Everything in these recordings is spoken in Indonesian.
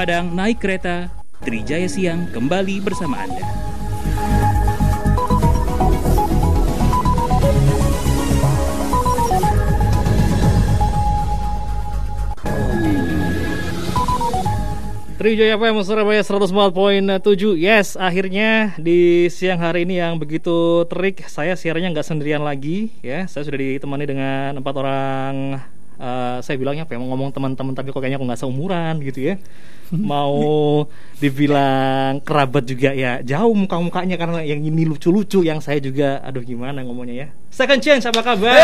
Padang naik kereta, Trijaya Siang kembali bersama Anda. Trijaya FM Surabaya 104.7 Yes, akhirnya di siang hari ini yang begitu terik Saya siarannya nggak sendirian lagi ya. Saya sudah ditemani dengan empat orang eh, Saya bilangnya apa ya, mau ngomong teman-teman Tapi kok kayaknya aku nggak seumuran gitu ya Mau dibilang kerabat juga ya Jauh muka-mukanya karena yang ini lucu-lucu Yang saya juga, aduh gimana ngomongnya ya Second chance, apa kabar?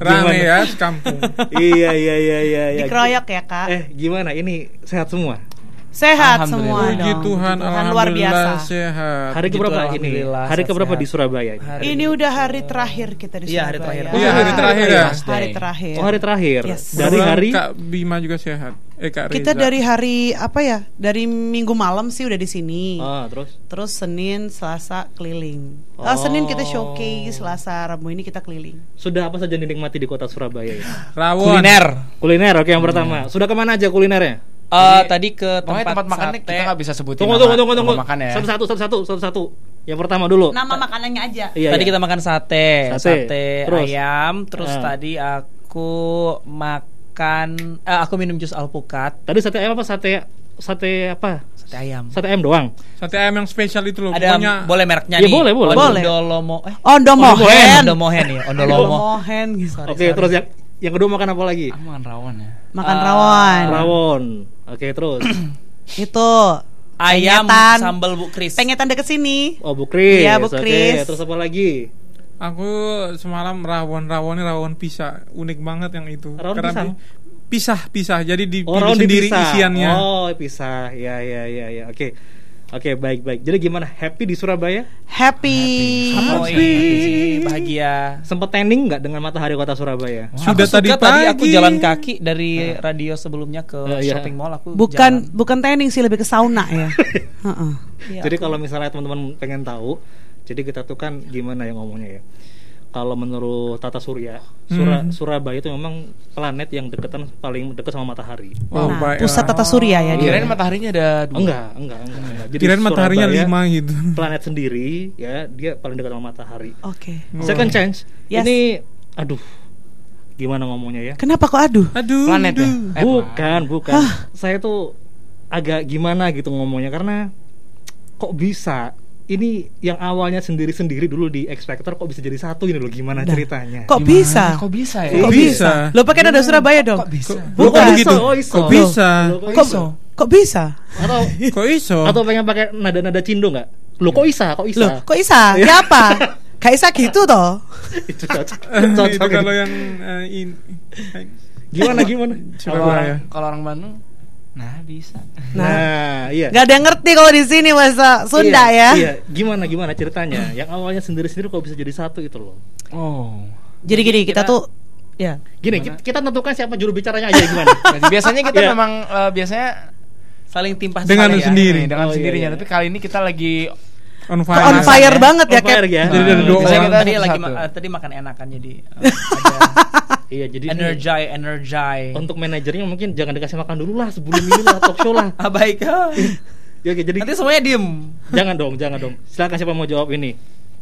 Rame Gimana? ya sekampung. iya iya iya iya iya. Dikeroyok ya kak. Eh gimana ini sehat semua? Sehat semua Puji. Tuhan, Tuhan luar biasa. sehat. Hari keberapa Tuhan, ini? Hari keberapa di Surabaya ini? Hari- Ini udah hari terakhir kita di Iya, hari Surabaya. terakhir. Iya, hari terakhir ya. Hari terakhir. Oh hari terakhir. Yes. Dari hari Kak Bima juga sehat. Eh Kak Reza. Kita dari hari apa ya? Dari minggu malam sih udah di sini. Ah terus? Terus Senin, Selasa keliling. Oh. Oh. Senin kita showcase, Selasa, Rabu ini kita keliling. Sudah apa saja dinikmati di kota Surabaya ya? Rawon. Kuliner. Kuliner oke yang pertama. Sudah ke mana aja kulinernya? Eh tadi ke tempat, tempat makannya sate. kita nggak bisa sebutin Tunggu nama tunggu tunggu tunggu. tempat makan ya. Satu satu satu satu satu satu. Yang pertama dulu. Nama makanannya aja. Iya, tadi iya. kita makan sate, Sate. sate, Terus? ayam, terus Ah. tadi aku makan eh, aku minum jus alpukat, Tadi sate ayam apa sate sate apa? sate ayam. Sate ayam doang. Sate ayam yang spesial itu loh. Ada Pokoknya boleh mereknya Iya, nih. boleh, boleh. Boleh. Ondolomo eh Ondomohen. Ondomohen ya, Ondolomo. Ondomohen gitu. Oke terus yang yang kedua makan apa lagi? Ah, makan rawon ya. Makan Ah, rawon. Rawon. Oke terus. Itu Ayam Pengetan. sambal Bu Kris. pengetan deket sini. Oh Bu Kris. Iya, Bu Oke, Kris. Terus apa lagi? aku semalam rawon rawonnya rawon pisah. Unik banget yang itu. Rawon Karena pisang? pi- Pisah pisah. Jadi Oh, dipilih rawon sendiri dipisah. isiannya. Oh, pisah. Ya, ya, ya, ya. Oke. Oke, baik, baik. Jadi gimana? Happy di Surabaya? Happy. Oh, iya, sih, bahagia. Sempet tanding nggak dengan matahari kota Surabaya? Sudah aku tadi suka tadi aku pagi. jalan kaki dari radio sebelumnya ke Eh, iya. shopping mall aku Bukan jalan. bukan training sih lebih ke sauna ya. Heeh. Iya, jadi kalau misalnya teman-teman pengen tahu, jadi kita tuh kan gimana ya ngomongnya ya? Kalau menurut Tata Surya, Sura- Hmm. Surabaya itu memang planet yang deketan paling dekat sama matahari. Wow, nah, baik. pusat tata surya ya dia. Kirain mataharinya ada dua. Enggak, enggak, enggak. enggak. Jadi Kirain mataharinya Surabaya, lima gitu. Planet sendiri, ya dia paling dekat sama matahari. Oke. Second chance, Yes. ini, aduh, gimana ngomongnya ya? Kenapa kok aduh? Aduh. Planet ya? aduh. Eh, bukan, bukan. Saya tuh agak gimana gitu ngomongnya karena kok bisa ini yang awalnya sendiri-sendiri dulu di X Factor kok bisa jadi satu ini loh gimana Dah. ceritanya? Kok Gimana? bisa? Kok bisa ya? Kok bisa? Lo pakai nada Surabaya dong. Kok bisa? Bukan, begitu? Kok bisa? Kok Kok, bisa? Atau Kok iso? atau pengen pakai nada-nada cindo nggak? Lo kok isa? Kok isa? Loh, kok bisa? Siapa? Gak bisa gitu toh. itu cocok. Eh, cocok itu kalau ini. yang in- Gimana gimana? Kalau Surabaya. orang kalau orang Bandung nah bisa. Nah, iya. Gak ada yang ngerti kalau di sini bahasa Sunda Iya, ya. Iya, gimana gimana ceritanya? Yang awalnya sendiri-sendiri kok bisa jadi satu itu loh. Oh. Jadi gini kita, Kita- tuh ya. Gini, kita, kita tentukan siapa juru bicaranya aja gimana? Biasanya kita Iya. memang eh, biasanya saling timpah Dengan ya. sendiri. dengan Oh, iya, sendirinya, iya. tapi kali ini kita lagi on fire. on fire ya. banget ya On fire kayak ya. Jadi ada dua orang. kita tadi lagi ma- eh, tadi makan enakan jadi eh, ada Iya, jadi ini energy energy. untuk manajernya mungkin jangan dikasih makan dulu lah sebelum ini lah talk show lah. Ah, baik. Ya, oke, jadi Nanti semuanya diem. jangan dong, jangan dong. Silakan siapa mau jawab ini.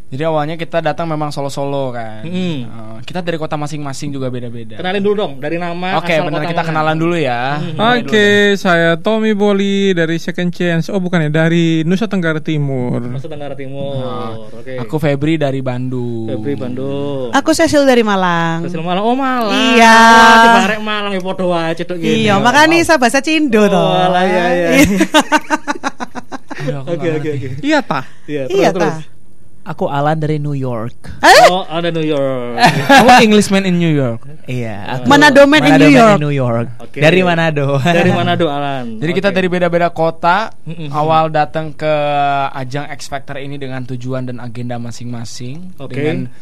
Jadi awalnya kita datang memang solo-solo kan. Hmm. Eh, kita dari kota masing-masing juga beda-beda. Kenalin dulu dong dari nama. Oke, asal benar kita mana. kenalan dulu ya. Hmm. Mulai Oke, dulu. saya Tommy Boli dari Second Chance. Oh, bukan ya, dari Nusa Tenggara Timur. Nusa Tenggara Timur. Nah, Oke. Aku Febri dari Bandung. Febri Bandung. Aku Cecil dari Malang. Hasil Malang. Oh, Malang. Iya. Wah, arek Malang ya podo wae cedok gini. Iya, makanya saya bahasa Cindo toh. Oh, alah, iya, iya. Aku Oke, oke, oke. Iya tah. Iya, terus Iya terus. ta. Aku Alan dari New York. Oh, ada New York. Kamu Englishman in New York. Iya, aku Manado man in New York. New York. Oke. Dari Manado. Dari Manado Alan. Jadi kita Oke. dari beda-beda kota awal datang ke ajang X Factor ini dengan tujuan dan agenda masing-masing Oke. dengan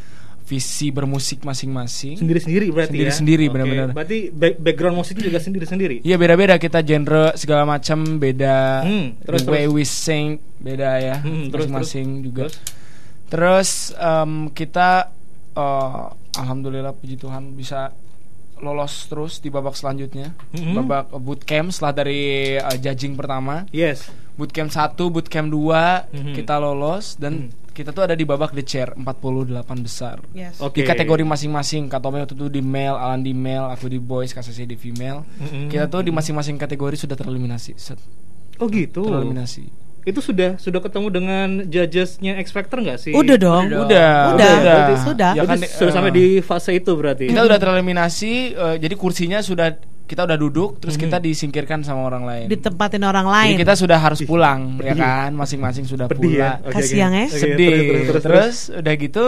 visi bermusik masing-masing. sendiri-sendiri berarti ya. Sendiri-sendiri, benar-benar. Berarti back- background musiknya juga sendiri-sendiri. Iya beda-beda kita genre segala macam beda. Hmm, terus, The way terus. we sing beda ya Hmm, terus, masing-masing juga. Terus? Terus em, kita eh, alhamdulillah puji Tuhan bisa lolos terus di babak selanjutnya. Mhm. Babak bootcamp setelah dari uh, judging pertama. Yes. Bootcamp 1, bootcamp 2 Mhm. kita lolos dan kita tuh ada di babak the chair 48 besar. Yes. Oke. Di kategori masing-masing, Kak Tommy waktu itu di male, Alan di male, aku di boys, Kak Sesi di female. Mhm. Kita tuh di masing-masing kategori sudah tereliminasi. Set, Oh gitu. tereliminasi. Itu sudah sudah ketemu dengan judgesnya X Factor nggak sih? Udah dong. Udah, Udah, berarti sudah. Ya kan, sudah eh, sampai di fase itu berarti. Kita udah tereliminasi, eh, jadi kursinya sudah kita udah duduk, terus Mhm. kita disingkirkan sama orang lain. Ditempatin orang Jadi lain. kita sudah harus pulang, ya kan? Masing-masing sudah Pedih ya. pulang. Oke, Kasih oke. yang es. Oke, Sedih. terus, Terus, terus, terus, udah gitu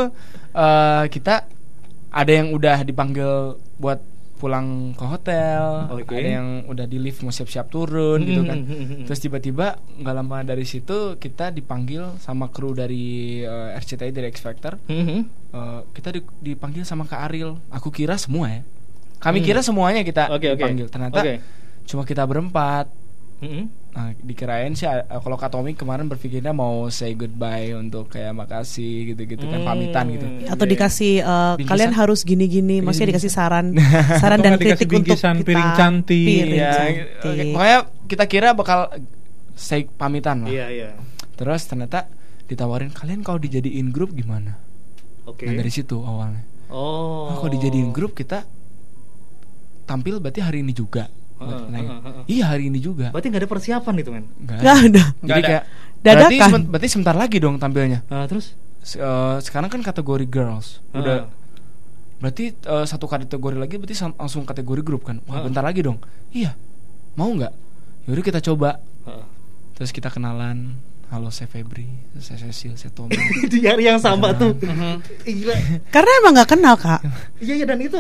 eh, kita ada yang udah dipanggil buat pulang ke hotel, Oke. ada yang udah di lift mau siap-siap turun gitu kan. Mhm. Terus tiba-tiba nggak lama dari situ kita dipanggil sama kru dari eh, RCTI dari X Factor. Eh, kita di- dipanggil sama Kak Ariel. Aku kira semua ya. Kami Hmm. kira semuanya kita oke. dipanggil. Ternyata Oke. cuma kita berempat. Mhm. Nah, dikirain sih eh, kalau Kak Tommy kemarin berpikirnya mau say goodbye untuk kayak makasih gitu-gitu kan Hmm. pamitan gitu. atau dikasih eh, Bingkisan. kalian harus gini-gini, maksudnya dikasih saran, saran dan dikasih kritik untuk bingkisan kita. piring cantik. Piring Iya, cantik. oke. makanya kita kira bakal say pamitan lah. Iya, iya. Terus ternyata ditawarin kalian kalau dijadiin grup gimana? Oke. Nah, dari situ awalnya. Oh. Nah, kalau dijadiin grup kita tampil berarti hari ini juga. Buat. Iya hari ini juga. Berarti nggak ada persiapan itu, men. Nggak Nggak ada. Jadi kayak Dadakan. berarti, seben- berarti sebentar lagi dong tampilnya. Nah, terus Se- eh, sekarang kan kategori girls. Heeh. Udah berarti eh, satu kategori lagi berarti langsung kategori grup kan. Wah, Heeh. bentar lagi dong. Iya. Mau nggak? Yaudah kita coba. Heeh. Terus kita kenalan. Halo, saya Febri, saya Cecil, saya Tommy. di hari yang sama tuh. Mhm. Gila. Karena emang nggak kenal kak. Iya, iya dan itu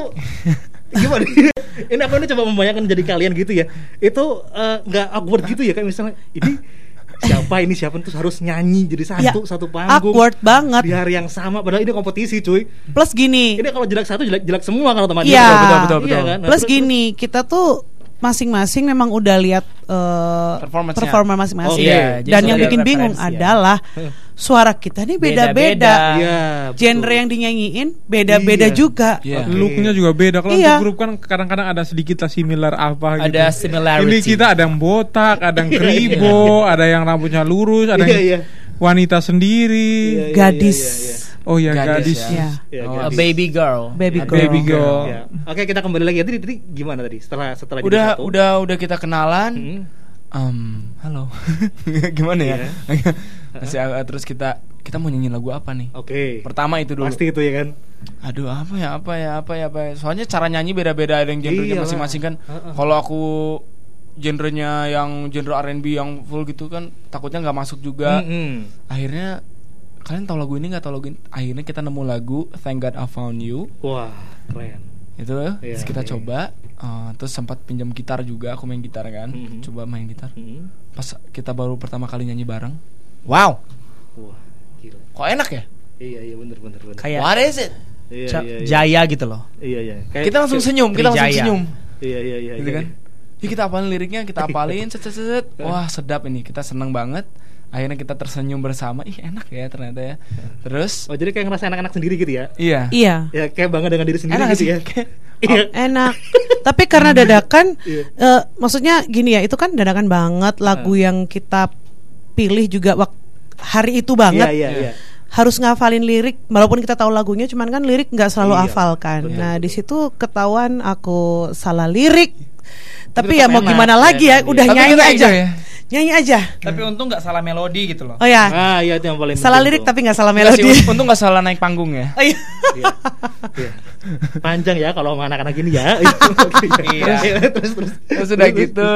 gimana? ini aku ini coba membayangkan jadi kalian gitu ya. Itu eh, nggak awkward gitu ya kayak misalnya ini siapa ini siapa terus harus nyanyi jadi Ya, satu satu panggung. awkward banget. Di hari yang sama padahal ini kompetisi, cuy. Plus gini, Ini kalau jelek satu jelek jelek semua kalau teman Iya. Betul, betul, betul, betul. kan? Nah, plus terus- gini, kita tuh masing-masing memang udah lihat Performance-nya. performa masing-masing. Oke, jadi Dan sudah yang bikin bingung ya. adalah suara kita nih Beda-beda. Iya, Genre betul. yang dinyanyiin beda-beda Iya. juga. Iya. Oke. Looknya juga beda. Kalau Iya. untuk grup kan kadang-kadang ada sedikit lah similar apa gitu. Ada similarity. Ini kita ada yang botak, ada yang Iya, kribo, ada yang rambutnya lurus, ada Iya, yang iya. Wanita sendiri. Iya, iya, Gadis. iya, iya. Oh ya Gadis, gadis. ya. Iya, Oh, gadis. baby girl. Baby girl. Baby girl. Ya. Oke, kita kembali lagi. Tadi tadi gimana tadi? Setelah setelah jadi udah satu? udah udah kita kenalan. Hmm. Em, halo. Gimana ya? Masih, uh, terus kita kita mau nyanyi lagu apa nih? Oke. Pertama itu dulu. Pasti itu ya kan. Aduh apa ya apa ya apa ya apa ya. Soalnya cara nyanyi beda-beda ada yang genrenya Iyalah. masing-masing kan. Heeh. Kalau aku genrenya yang genre R&B yang full gitu kan takutnya nggak masuk juga. Mm-mm. Akhirnya kalian tahu lagu ini nggak tahu lagu ini? Akhirnya kita nemu lagu Thank God I Found You. Wah, keren. Itu terus kita iya. coba uh, terus sempat pinjam gitar juga aku main gitar kan. Mhm. Coba main gitar. Hmm. Pas kita baru pertama kali nyanyi bareng. Wow, Wah, gila. kok enak ya? Iya, iya bener bener bener. Kayak What is it? Iya, iya, iya. Jaya gitu loh. Iya, iya. Kayak- Kita langsung senyum, kita langsung senyum. Iya, iya, iya. gitu iya. kan ya kita apalin liriknya kita apalin set set set, set. wah sedap ini kita seneng banget akhirnya kita tersenyum bersama ih enak ya ternyata ya terus Oh, jadi kayak ngerasa anak-anak sendiri gitu ya? iya Iya. Ya kayak bangga dengan diri sendiri enak gitu sih ya. Kayak- Iya. Enak. Tapi karena dadakan, Iya. eh, maksudnya gini ya, itu kan dadakan banget lagu yang kita pilih juga wak hari itu banget. Iya, iya, iya. Harus ngafalin lirik, walaupun kita tahu lagunya, cuman kan lirik nggak selalu Iya, hafal kan. betul, nah di situ ketahuan aku salah lirik. Tapi ya mau enak, gimana ya, lagi ya, iya. udah Tapi nyanyi aja, ya. nyanyi aja. Tapi untung nggak salah melodi gitu loh. Oh ya, Ah, iya itu yang paling salah lirik tuh. tapi nggak salah Enggak sih, melodi. untung gak salah naik panggung ya Oh, iya. Iya. Iya. Panjang ya kalau sama anak-anak gini ya. Iya. terus terus. terus udah gitu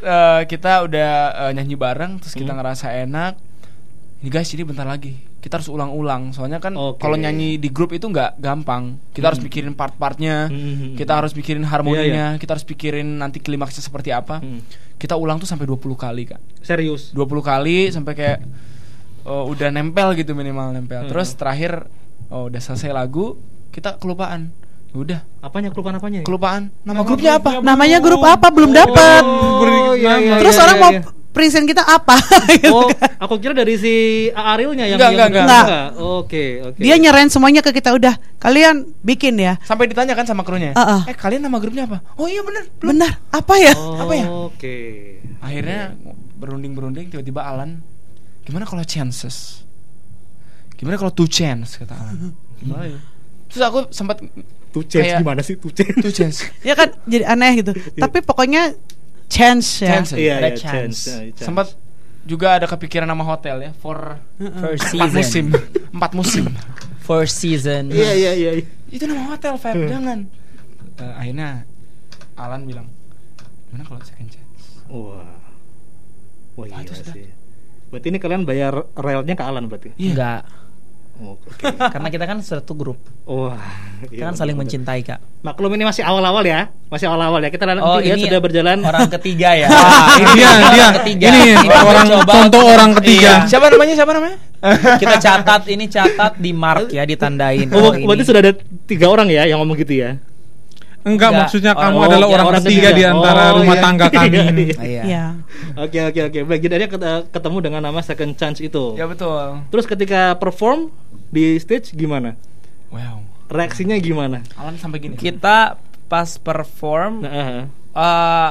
eh, kita udah eh, nyanyi bareng terus kita Hmm. ngerasa enak ini guys ini bentar lagi kita harus ulang-ulang soalnya kan Oke. kalau nyanyi di grup itu nggak gampang kita harus Hmm. pikirin part-partnya Hmm. kita harus pikirin harmoninya Iya, kita harus pikirin nanti klimaksnya seperti apa Hmm. kita ulang tuh sampai 20 kali kak Serius. 20 kali sampai kayak oh, udah nempel gitu minimal nempel Hmm. terus terakhir oh udah selesai lagu kita kelupaan Ya udah Apanya kelupaan apanya? nih? kelupaan nama grupnya apa Namanya grup apa belum dapet. Oh, iya, iya, Terus iya, orang iya, mau iya. Present kita apa gitu Oh, kan. aku kira dari si Arilnya yang Enggak, yang enggak, enggak. Oke, oke. dia nyerahin semuanya ke kita udah kalian bikin ya Sampai ditanya kan sama krunya. Uh-uh. Eh kalian nama grupnya apa? Oh iya bener. belum. benar apa ya Oh, Apa ya? Oke. Akhirnya berunding-berunding tiba-tiba Alan gimana kalau chances? Gimana kalau two chance kata Alan? Gimana ya? Terus aku sempat Tuh chance Kayak- gimana sih tuh chance? two chance. ya kan jadi aneh gitu tapi pokoknya chance ya Chance. Ada iya, chance. chance. iya, chance. Sempat juga ada kepikiran nama hotel ya for First empat musim, season. empat musim. First season. Iya, iya, iya. Itu nama hotel, Feb, jangan. Eh, akhirnya Alan bilang, gimana kalau second chance? Wah. Wah, Wah, iya sih. Berarti ini kalian bayar relnya ke Alan berarti? Iya. Enggak. Oh, Oke. Karena kita kan satu grup. Wah. Kita iya, kan saling bener-bener. mencintai, Kak. Maklum ini masih awal-awal ya, masih awal-awal ya. Kita Oh, ini sudah berjalan. orang ketiga ya. Wah, ini dia, Orang dia. ketiga. Ini Kita orang contoh untuk- orang ketiga. Iya. Siapa namanya? Siapa namanya? Kita catat ini catat di mark ya, ditandain. Oh, ini. berarti sudah ada tiga orang ya yang ngomong gitu ya? Enggak, maksudnya Orang- kamu oh, adalah ya, orang, orang ketiga di antara Oh, rumah iya. tangga kami. Iya, ini. iya. Iya. ya Oke oke oke. Baik, jadi ketemu dengan nama second chance itu. ya betul. Terus ketika perform di stage gimana? Wow. Reaksinya gimana? Alan sampai gini. Kita pas perform Nah, ah, uh,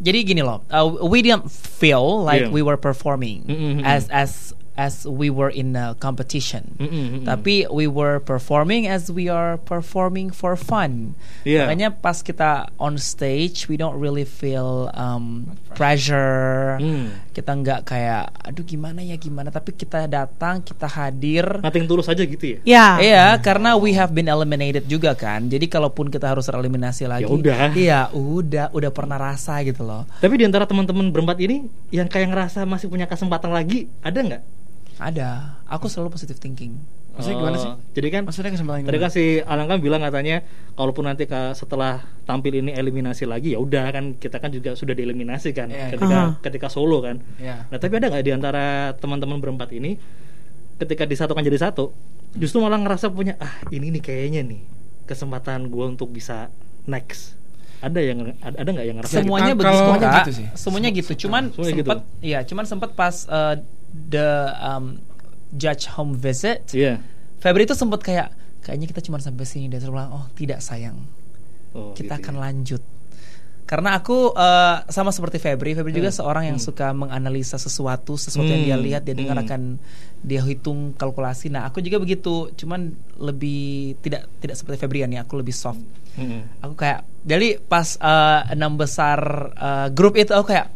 jadi gini loh, uh, we didn't feel like Yeah. we were performing Mm-mm. as as as we were in a competition. Mm-mm, mm-mm. Tapi we were performing as we are performing for fun. Yeah. Makanya pas kita on stage, we don't really feel um, pressure. Hmm. Kita nggak kayak, aduh gimana ya gimana. Tapi kita datang, kita hadir. Nothing tulus aja gitu ya? ya Iya, karena we have been eliminated juga kan. Jadi kalaupun kita harus eliminasi lagi, udah. Iya, udah, udah pernah rasa gitu loh. Tapi di antara teman-teman berempat ini yang kayak ngerasa masih punya kesempatan lagi, ada nggak? Ada. Aku selalu positive thinking. Maksudnya gimana sih? Oh, Jadi kan Maksudnya kesempatan Tadi kan si Alang kan bilang katanya kalaupun nanti setelah tampil ini eliminasi lagi ya udah kan kita kan juga sudah dieliminasi kan Iya, iya. ketika Aha. ketika solo kan. Iya. Nah tapi ada nggak di antara teman-teman berempat ini ketika disatukan jadi satu justru malah ngerasa punya ah ini nih kayaknya nih kesempatan gue untuk bisa next. Ada yang ada nggak yang ngerasa? gitu? Semuanya begitu, Kak. gitu sih. Semuanya gitu. Cuman Semuanya gitu. sempat iya, cuman sempat pas uh, the um, judge home visit, Iya. Febri itu sempat kayak kayaknya kita cuma sampai sini dan terus bilang, "Oh, tidak sayang. Oh, kita gitu akan ya. lanjut." Karena aku uh, sama seperti Febri, Febri juga Hmm. seorang yang Hmm. suka menganalisa sesuatu, sesuatu yang dia Hmm. lihat, dia dengar Hmm. akan dia hitung kalkulasi. Nah, aku juga begitu, cuman lebih tidak tidak seperti Febrian ya, aku lebih soft. Mm-mm. Aku kayak jadi pas uh, enam besar uh, grup itu aku kayak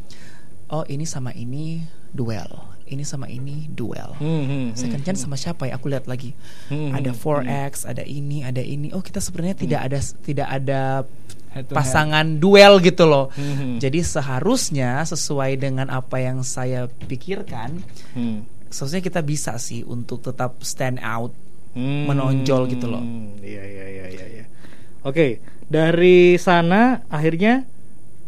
oh ini sama ini duel, ini sama ini duel. Hmm, hmm, Second hmm, chance sama siapa ya? Aku lihat lagi. Hmm, Ada hmm, 4X, ada ini, ada ini. Oh, kita sebenarnya tidak ada tidak ada Head pasangan duel gitu loh. Hmm. Jadi seharusnya sesuai dengan apa yang saya pikirkan, Hmm. seharusnya kita bisa sih untuk tetap stand out. Hmm. menonjol gitu loh. Iya iya iya iya. iya. Oke, dari sana akhirnya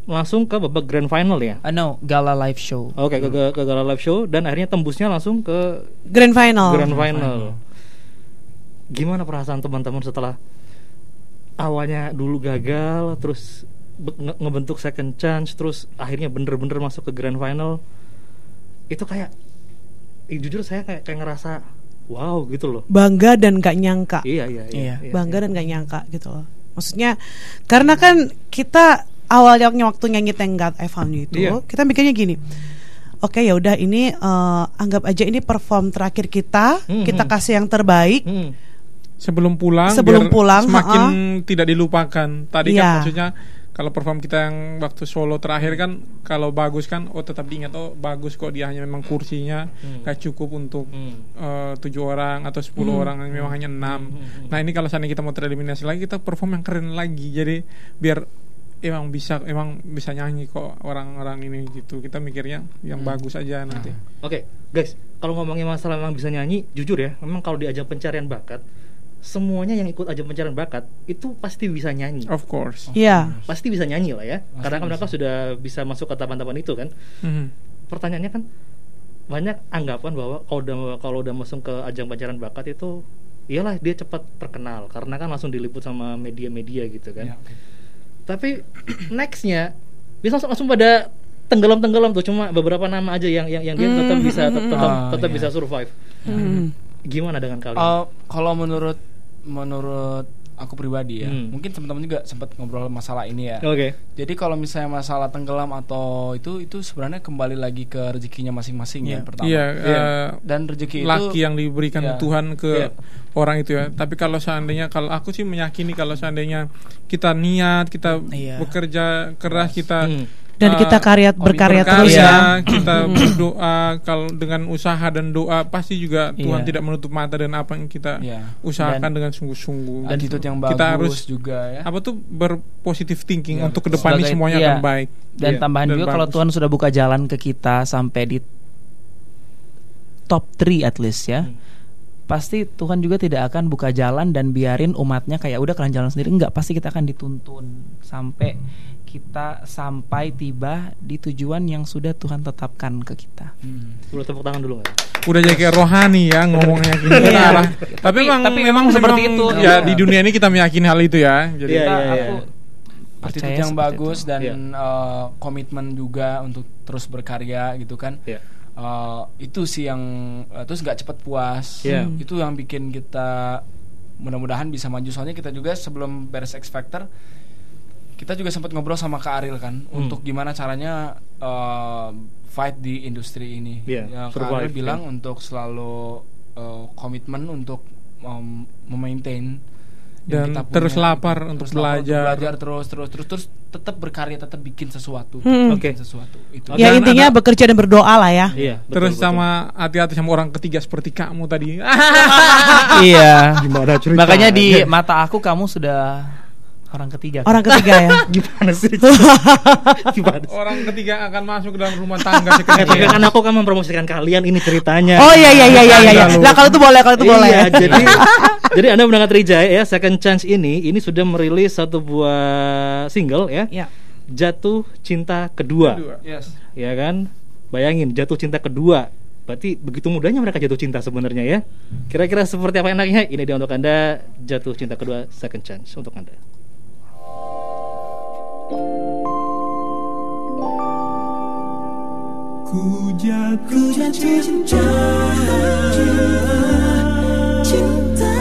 langsung ke babak grand final ya. Uh, no, gala live show. Oke, ke, ke ke gala live show dan akhirnya tembusnya langsung ke grand final grand final. Gimana perasaan teman-teman setelah awalnya dulu gagal, terus nge- ngebentuk second chance, terus akhirnya bener-bener masuk ke grand final? Itu kayak, eh, jujur saya kayak kayak ngerasa wow gitu loh. bangga dan gak nyangka Iya iya iya. Iya. bangga dan gak nyangka gitu loh maksudnya karena kan kita awalnya waktu nyanyi Thank God I Found You itu Iya. kita mikirnya gini oke ya udah ini eh, anggap aja ini perform terakhir kita Hmm, kita hmm. kasih yang terbaik Hmm. Sebelum pulang, Sebelum biar pulang, semakin ha-ha. tidak dilupakan. Tadi Iya. kan maksudnya kalau perform kita yang waktu solo terakhir kan kalau bagus kan oh tetap diingat oh bagus kok dia hanya memang kursinya Hmm. gak cukup untuk Hmm. eh, tujuh orang atau sepuluh orang yang memang hanya enam. Hmm. Nah ini kalau seandainya kita mau tereliminasi lagi kita perform yang keren lagi jadi biar emang bisa emang bisa nyanyi kok orang-orang ini gitu kita mikirnya yang Hmm. bagus aja nanti. Oke, guys, kalau ngomongin masalah memang bisa nyanyi, jujur ya, memang kalau di ajang pencarian bakat, semuanya yang ikut ajang pencarian bakat itu pasti bisa nyanyi. Of course. Iya Pasti bisa nyanyi lah ya, karena kan mereka sudah bisa masuk ke tahapan-tahapan itu kan. Mhm. Pertanyaannya kan banyak anggapan bahwa kalau udah kalau udah masuk ke ajang pencarian bakat itu iyalah dia cepat terkenal karena kan langsung diliput sama media-media gitu kan. Ya, oke. Tapi nextnya bisa langsung, langsung pada tenggelam-tenggelam tuh cuma beberapa nama aja yang yang, yang dia tetap bisa tetap tetap, Ah, tetap iya. bisa survive. Hmm. Gimana dengan kalian? Eh, kalau menurut menurut aku pribadi ya, Hmm. mungkin teman-teman juga sempat ngobrol masalah ini ya. Oke. Jadi kalau misalnya masalah tenggelam atau itu itu sebenarnya kembali lagi ke rezekinya masing-masing ya pertama. Iya, Iya. eh, Dan rezeki itu laki yang diberikan Iya. Tuhan ke Iya. orang itu ya. Tapi kalau seandainya kalau aku sih meyakini kalau seandainya kita niat, kita Iya. bekerja keras, kita Hmm. Dan eh, kita karya berkarya berkarya, terus ya. kita berdoa kalau dengan usaha dan doa pasti juga Tuhan Iya. tidak menutup mata dan apa yang kita Iya. usahakan Dan- dengan sungguh-sungguh. attitude yang bagus kita harus juga ya. apa tuh berpositif thinking Iya, untuk betul. ke depan ini Sebagai- semuanya iya. akan baik. Dan Iya, tambahan dan juga kalau bagus. Tuhan sudah buka jalan ke kita sampai di top 3 at least ya. Pasti Tuhan juga tidak akan buka jalan dan biarin umatnya kayak udah kalian jalan sendiri enggak, pasti kita akan dituntun sampai kita sampai tiba di tujuan yang sudah Tuhan tetapkan ke kita. Hmm. Boleh tepuk tangan dulu nggak? udah jadi kayak rohani ya ngomongnya gini Iya. Arah. tapi, Tapi- memang tapi memang seperti memang itu. ya Iya. di dunia ini kita meyakini hal itu ya jadi Iya, Kita iya, iya. aku attitude percaya yang bagus itu. dan Iya. eh, komitmen juga untuk terus berkarya gitu kan. Iya. Eh, itu sih yang eh, terus nggak cepet puas. Iya. Itu yang bikin kita mudah-mudahan bisa maju soalnya kita juga sebelum beres X Factor kita juga sempat ngobrol sama Kak Aril kan Hmm. untuk gimana caranya eh, fight di industri ini. Iya, Ya, Kak Aril bilang ya. untuk selalu eh, komitmen untuk um, memaintain Dan kita punya terus gitu. lapar untuk lapar belajar. belajar terus terus terus terus tetap berkarya tetap bikin sesuatu Hmm. bikin Oke. sesuatu itu Ya Dan intinya ada- bekerja dan berdoa lah ya. Iya. betul, terus betul. sama hati-hati sama orang ketiga seperti kamu tadi iya. Gimana? Makanya di mata aku kamu sudah orang ketiga. Orang ketiga ya. gimana sih? gimana? sih? orang ketiga akan masuk ke dalam rumah tangga Eh, tapi sekali kan aku kan mempromosikan kalian ini ceritanya. Oh iya iya iya iya iya. Lah kalau itu boleh kalau itu boleh. Iya, jadi jadi Anda mendengar Trijaya ya, Second Chance ini ini sudah merilis satu buah single ya. Ya. Jatuh Cinta Kedua. Kedua. yes Ya kan? Bayangin jatuh cinta kedua. Berarti begitu mudahnya mereka jatuh cinta sebenarnya ya. Kira-kira seperti apa enaknya? Ini dia untuk Anda jatuh cinta kedua Second Chance untuk Anda. Ku jatuh cinta. Cinta.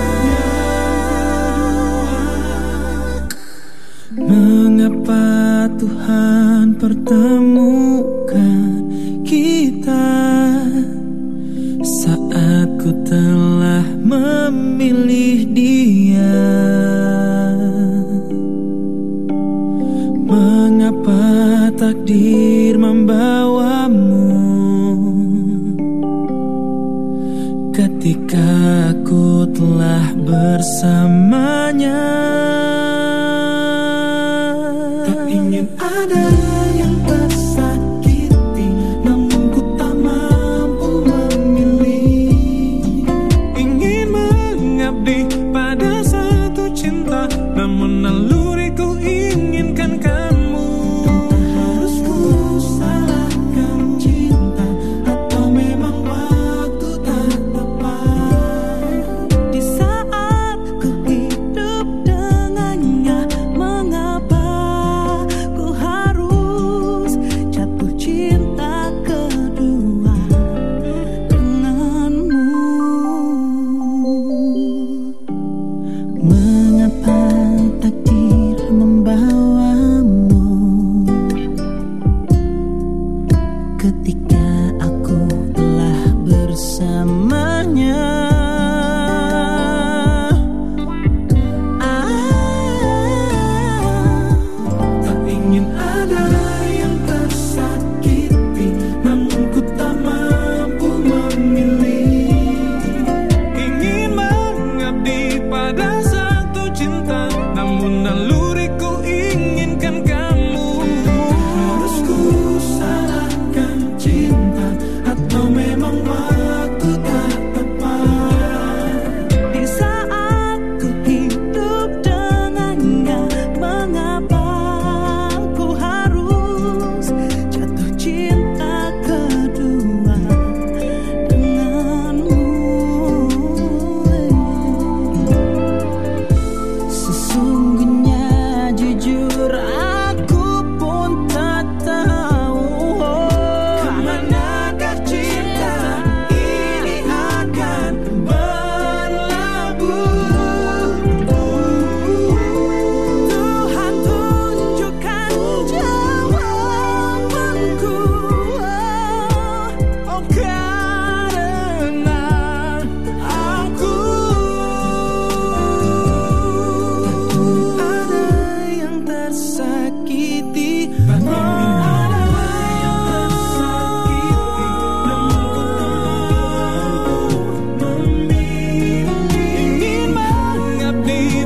Mengapa Tuhan pertemukan kita Saat ku telah memilih dia Mengapa takdir membawamu? Ketika aku telah bersamanya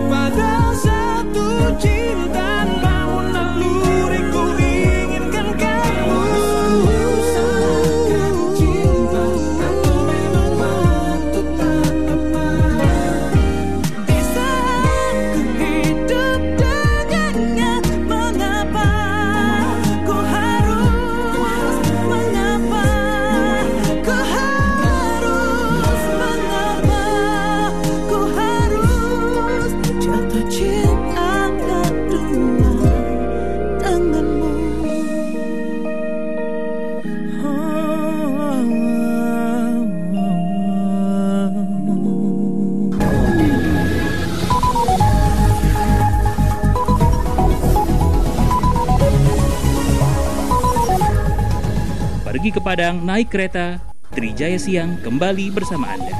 pada satu cinta. Padang naik kereta, Trijaya Siang kembali bersama Anda.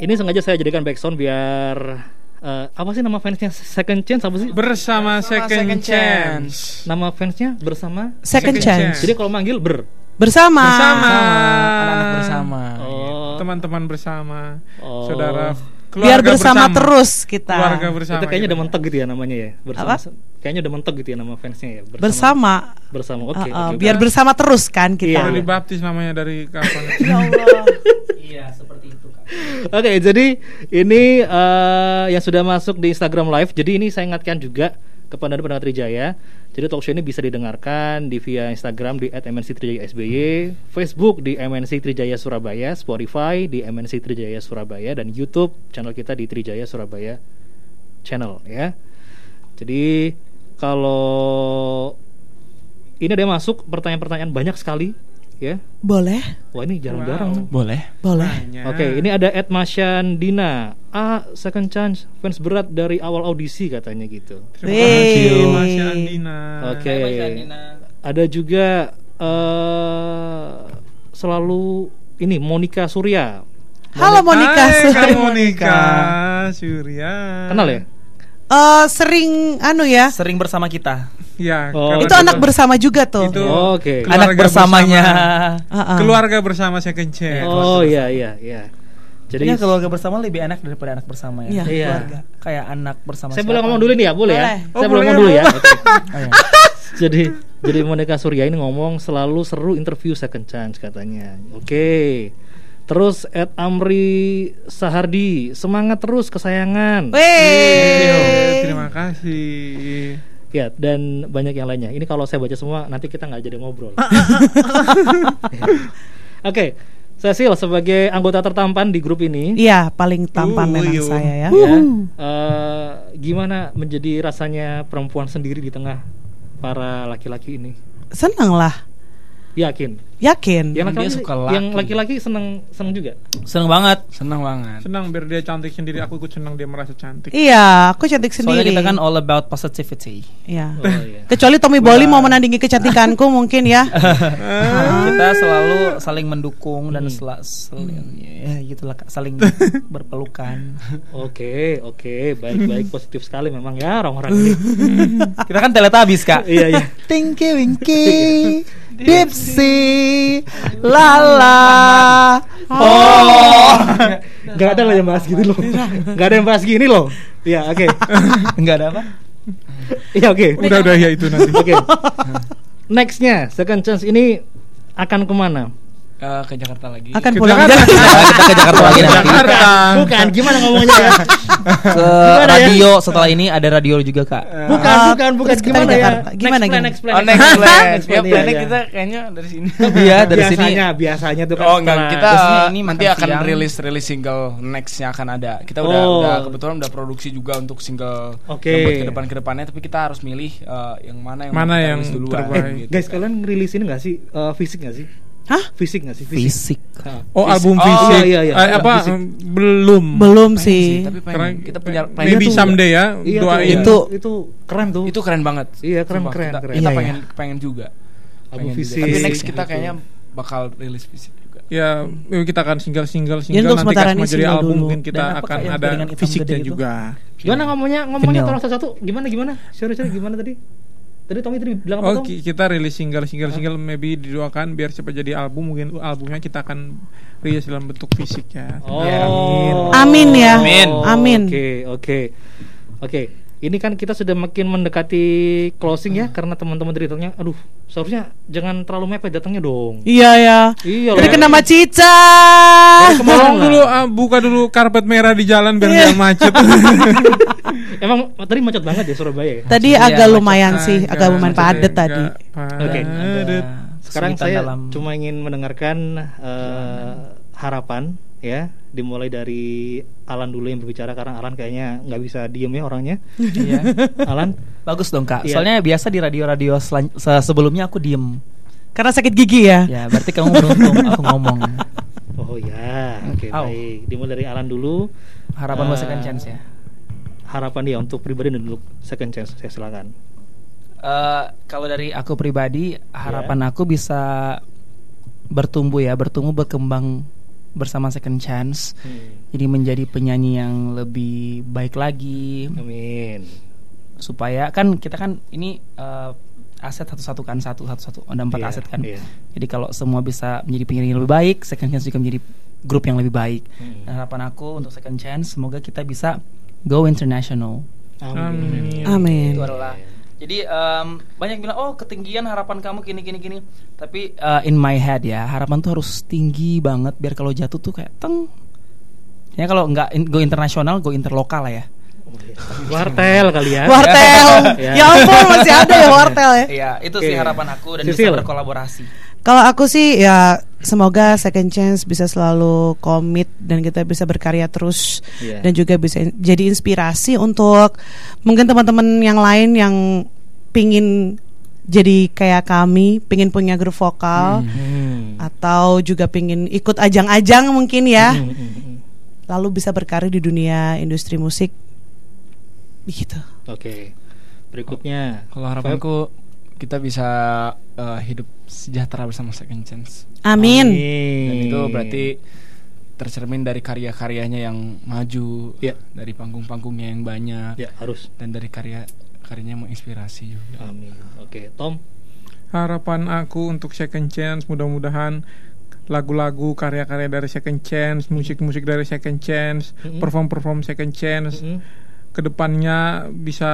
Ini sengaja saya jadikan backsound biar eh, apa sih nama fansnya Second Chance apa sih? Bersama second, Second chance. Nama fansnya bersama. Second, Second chance. chance. Jadi kalau manggil ber. Bersama. Bersama. anak-anak bersama Oh. Teman-teman bersama. Oh. Saudara Biar keluarga bersama, terus kita. Keluarga bersama. itu kayaknya gitu. udah mentok gitu ya namanya ya. Bersama. Apa? Kayaknya udah mentok gitu ya nama fansnya ya. Bersama. Bersama. Oke. Uh, uh, oke, biar bersama terus kan Iya. kita. Udah dibaptis namanya dari kapan? Ya Allah. Iya, seperti itu, Kak. Oke, jadi ini eh, yang sudah masuk di Instagram Live. Jadi ini saya ingatkan juga kepada pendengar Trijaya. Jadi talk show ini bisa didengarkan di via Instagram di @mnc_trijaya_sby, Facebook di MNC Trijaya Surabaya, Spotify di MNC Trijaya Surabaya dan YouTube channel kita di Trijaya Surabaya channel ya. Jadi kalau ini ada yang masuk pertanyaan-pertanyaan banyak sekali ya. Boleh? Wah ini jarang-jarang. boleh Boleh. Banyak. Oke, ini ada Ed Masyan Dina. Ah, second chance fans berat dari awal audisi katanya gitu. Terima kasih Wey. Mas Andina. Oke. Ada juga eh selalu ini Monica Surya. Halo Monica. Hai. Monica Surya. Kenal ya? Eh, sering anu ya. Sering bersama kita. Ya, Oh, Itu anak bersama juga tuh. Itu Oke. keluarga Anak bersamanya. Ah, ah. Keluarga bersama second chance. Oh iya iya iya. Jadi Jadi keluarga bersama lebih enak daripada anak bersama ya. Iya. Iya. Keluarga. Kayak anak bersama saya siapa? boleh ngomong dulu nih ya, boleh, ya? Boleh. Saya Oh, boleh boleh, ngomong dulu ya. Oh, iya. jadi jadi Monica Surya ini ngomong selalu seru interview second chance katanya. Oke. Terus Ed Amri Sahardi semangat terus kesayangan. Wey. Eh, Terima kasih. Ya dan banyak yang lainnya. Ini kalau saya baca semua nanti kita nggak jadi ngobrol. Oke, Cecil sebagai anggota tertampan di grup ini, Iya, paling tampan Uh, memang iya. saya ya. ya, eh, gimana menjadi rasanya perempuan sendiri di tengah para laki-laki ini? Seneng lah. Yakin? Yakin. Yang Dia laki-laki, suka yang laki. laki-laki seneng seneng juga. Seneng banget. senang banget Senang biar dia cantik sendiri. Aku ikut senang dia merasa cantik. Iya, aku cantik Soalnya sendiri. kita kan all about positivity. Iya. Oh, iya. Kecuali Tommy Bolly mau menandingi kecantikanku mungkin ya. kita selalu saling mendukung dan sela, sel- ya gitulah saling berpelukan. Oke, oke, baik-baik positif sekali memang ya orang-orang ini. Kita kan teletabis kak. iya iya. Tinky Winky, Dipsy, Lala. Oh, nggak ada lah yang bahas gitu loh. Nggak ada yang bahas gini loh. Iya, oke. Enggak ada apa? Iya, oke. Udah udah ya itu nanti. Oke. Nextnya, second chance ini akan ke mana? Eh, ke Jakarta lagi Akan Ke pulang Jakarta. Jakarta. kita ke Jakarta lagi nanti. Jakarta. Bukan, gimana ngomongnya? ya? Ke Gimana ya? radio setelah ini ada radio juga kak. Bukan, Ah, bukan, bukan. kita Gimana ke ya? Jakarta. Gimana, next plan, gimana? next plan, Oh, next plan. Next ya, plan, iya, plannya kita kayaknya dari sini. Iya dari sini. biasanya, biasanya tuh kan Oh enggak, setelah- kita ini nanti akan siang. rilis rilis single nextnya akan ada. Kita udah Oh. udah kebetulan udah produksi juga untuk single Oke. yang buat ke depan ke depannya, tapi kita harus milih eh, yang mana yang Mana mau kita yang. Eh, gitu guys, kalian rilis ini nggak sih fisik nggak sih? Hah? Fisik nggak sih? Fisik. Ah. Oh, Fisik. album Oh, fisik. iya, iya, Eh, iya. apa? Fisik. Belum. Belum Pengen sih. tapi pengen. Keren. kita punya pengen Maybe tuh. someday ya. Iya, Doain. tuh, Itu- itu keren tuh. itu keren banget. Iya, keren, Sumpah, keren, kita, keren. Kita Iya, pengen pengen juga. Album Pengen juga. fisik. Tapi next kita gitu. kayaknya bakal rilis fisik juga. Ya, kita akan single single single untuk nanti kan ini jadi single album dulu. mungkin kita akan ada fisiknya gede itu? juga. Gimana ngomongnya? Ngomongnya tolong satu-satu. Gimana gimana? Sorry sorry gimana tadi? Tadi Tommy tadi bilang apa? Oh, Tom? ki- kita rilis single single single maybe didoakan biar cepat jadi album mungkin albumnya kita akan rilis dalam bentuk fisik ya. Oh. Amin ya. Amin. Amin. Oke, oke. Oke. Ini kan kita sudah makin mendekati closing ya karena teman-teman datangnya aduh, seharusnya jangan terlalu mepet datangnya dong. Iya ya. Iya Tadi loh. kena Cica. Tolong dulu ah, buka dulu karpet merah di jalan biar nggak macet. Emang tadi macet banget ya Surabaya ya? Tadi Iya, agak lumayan sih, agak lumayan enggak tadi. Oke. padet. Sekarang saya dalam cuma ingin mendengarkan eh, harapan ya dimulai dari Alan dulu yang berbicara karena Alan kayaknya nggak bisa diem ya orangnya. Iya. Alan, Bagus dong kak. Iya. Soalnya biasa di radio-radio sebelumnya aku diem. Karena sakit gigi ya. Ya berarti kamu beruntung aku ngomong. oh ya oke Au. baik. Dimulai dari Alan dulu. Harapan buat Eh, second chance ya. Harapan dia untuk pribadi dan untuk second chance. Saya silakan. Eh, kalau dari aku pribadi, harapan aku bisa bertumbuh ya, bertumbuh berkembang bersama Second Chance. Hmm. Jadi menjadi penyanyi yang lebih baik lagi Amin. supaya kan kita kan ini eh, aset satu-satu kan satu satu satu ada empat Iya, aset kan. iya. Jadi kalau semua bisa menjadi penyanyi yang lebih baik, Second Chance juga menjadi grup yang lebih baik. Hmm. Harapan aku untuk Second Chance semoga kita bisa go international. Amin. Amin. itu adalah jadi em, banyak bilang oh ketinggian harapan kamu gini gini gini tapi eh, in my head ya harapan tuh harus tinggi banget biar kalau jatuh tuh kayak teng ya kalau nggak in- go internasional go interlokal lah ya Wartel kali ya. Wartel. Ya. ya ampun masih ada ya wartel ya. Iya itu sih harapan aku dan Sisil. bisa berkolaborasi Kalau aku sih ya semoga Second Chance bisa selalu komit dan kita bisa berkarya terus Iya. dan juga bisa in- jadi inspirasi untuk mungkin teman-teman yang lain yang pingin jadi kayak kami, pingin punya grup vokal Hmm. atau juga pingin ikut ajang-ajang mungkin ya, hmm, hmm. lalu bisa berkarir di dunia industri musik, gitu. Oke. Berikutnya. Kalau harapanku kita bisa eh, hidup sejahtera bersama Second Chance. Amin. Dan itu berarti tercermin dari karya-karyanya yang maju, Ya. dari panggung-panggungnya yang banyak, Ya harus. dan dari karya karyanya yang menginspirasi juga. Amin. Oke, Tom. Harapan aku untuk Second Chance mudah-mudahan lagu-lagu karya-karya dari Second Chance, musik-musik dari Second Chance, perform-perform Second Chance Mm-mm. Ke depannya bisa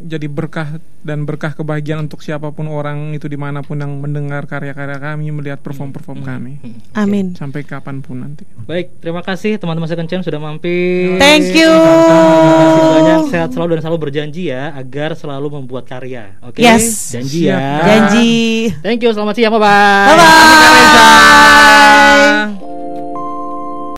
jadi berkah dan berkah kebahagiaan untuk siapa pun orang itu di mana pun yang mendengar karya-karya kami, melihat perform-perform kami. Hmm. Amin. Sampai kapan pun nanti. Baik, terima kasih teman-teman Second Chance sudah mampir. Thank you. Terima kasih banyak. Sehat selalu dan selalu berjanji ya agar selalu membuat karya. Oke. Yes. Janji Siap. ya. Janji. Thank you. Selamat siang. Bye bye. Bye bye.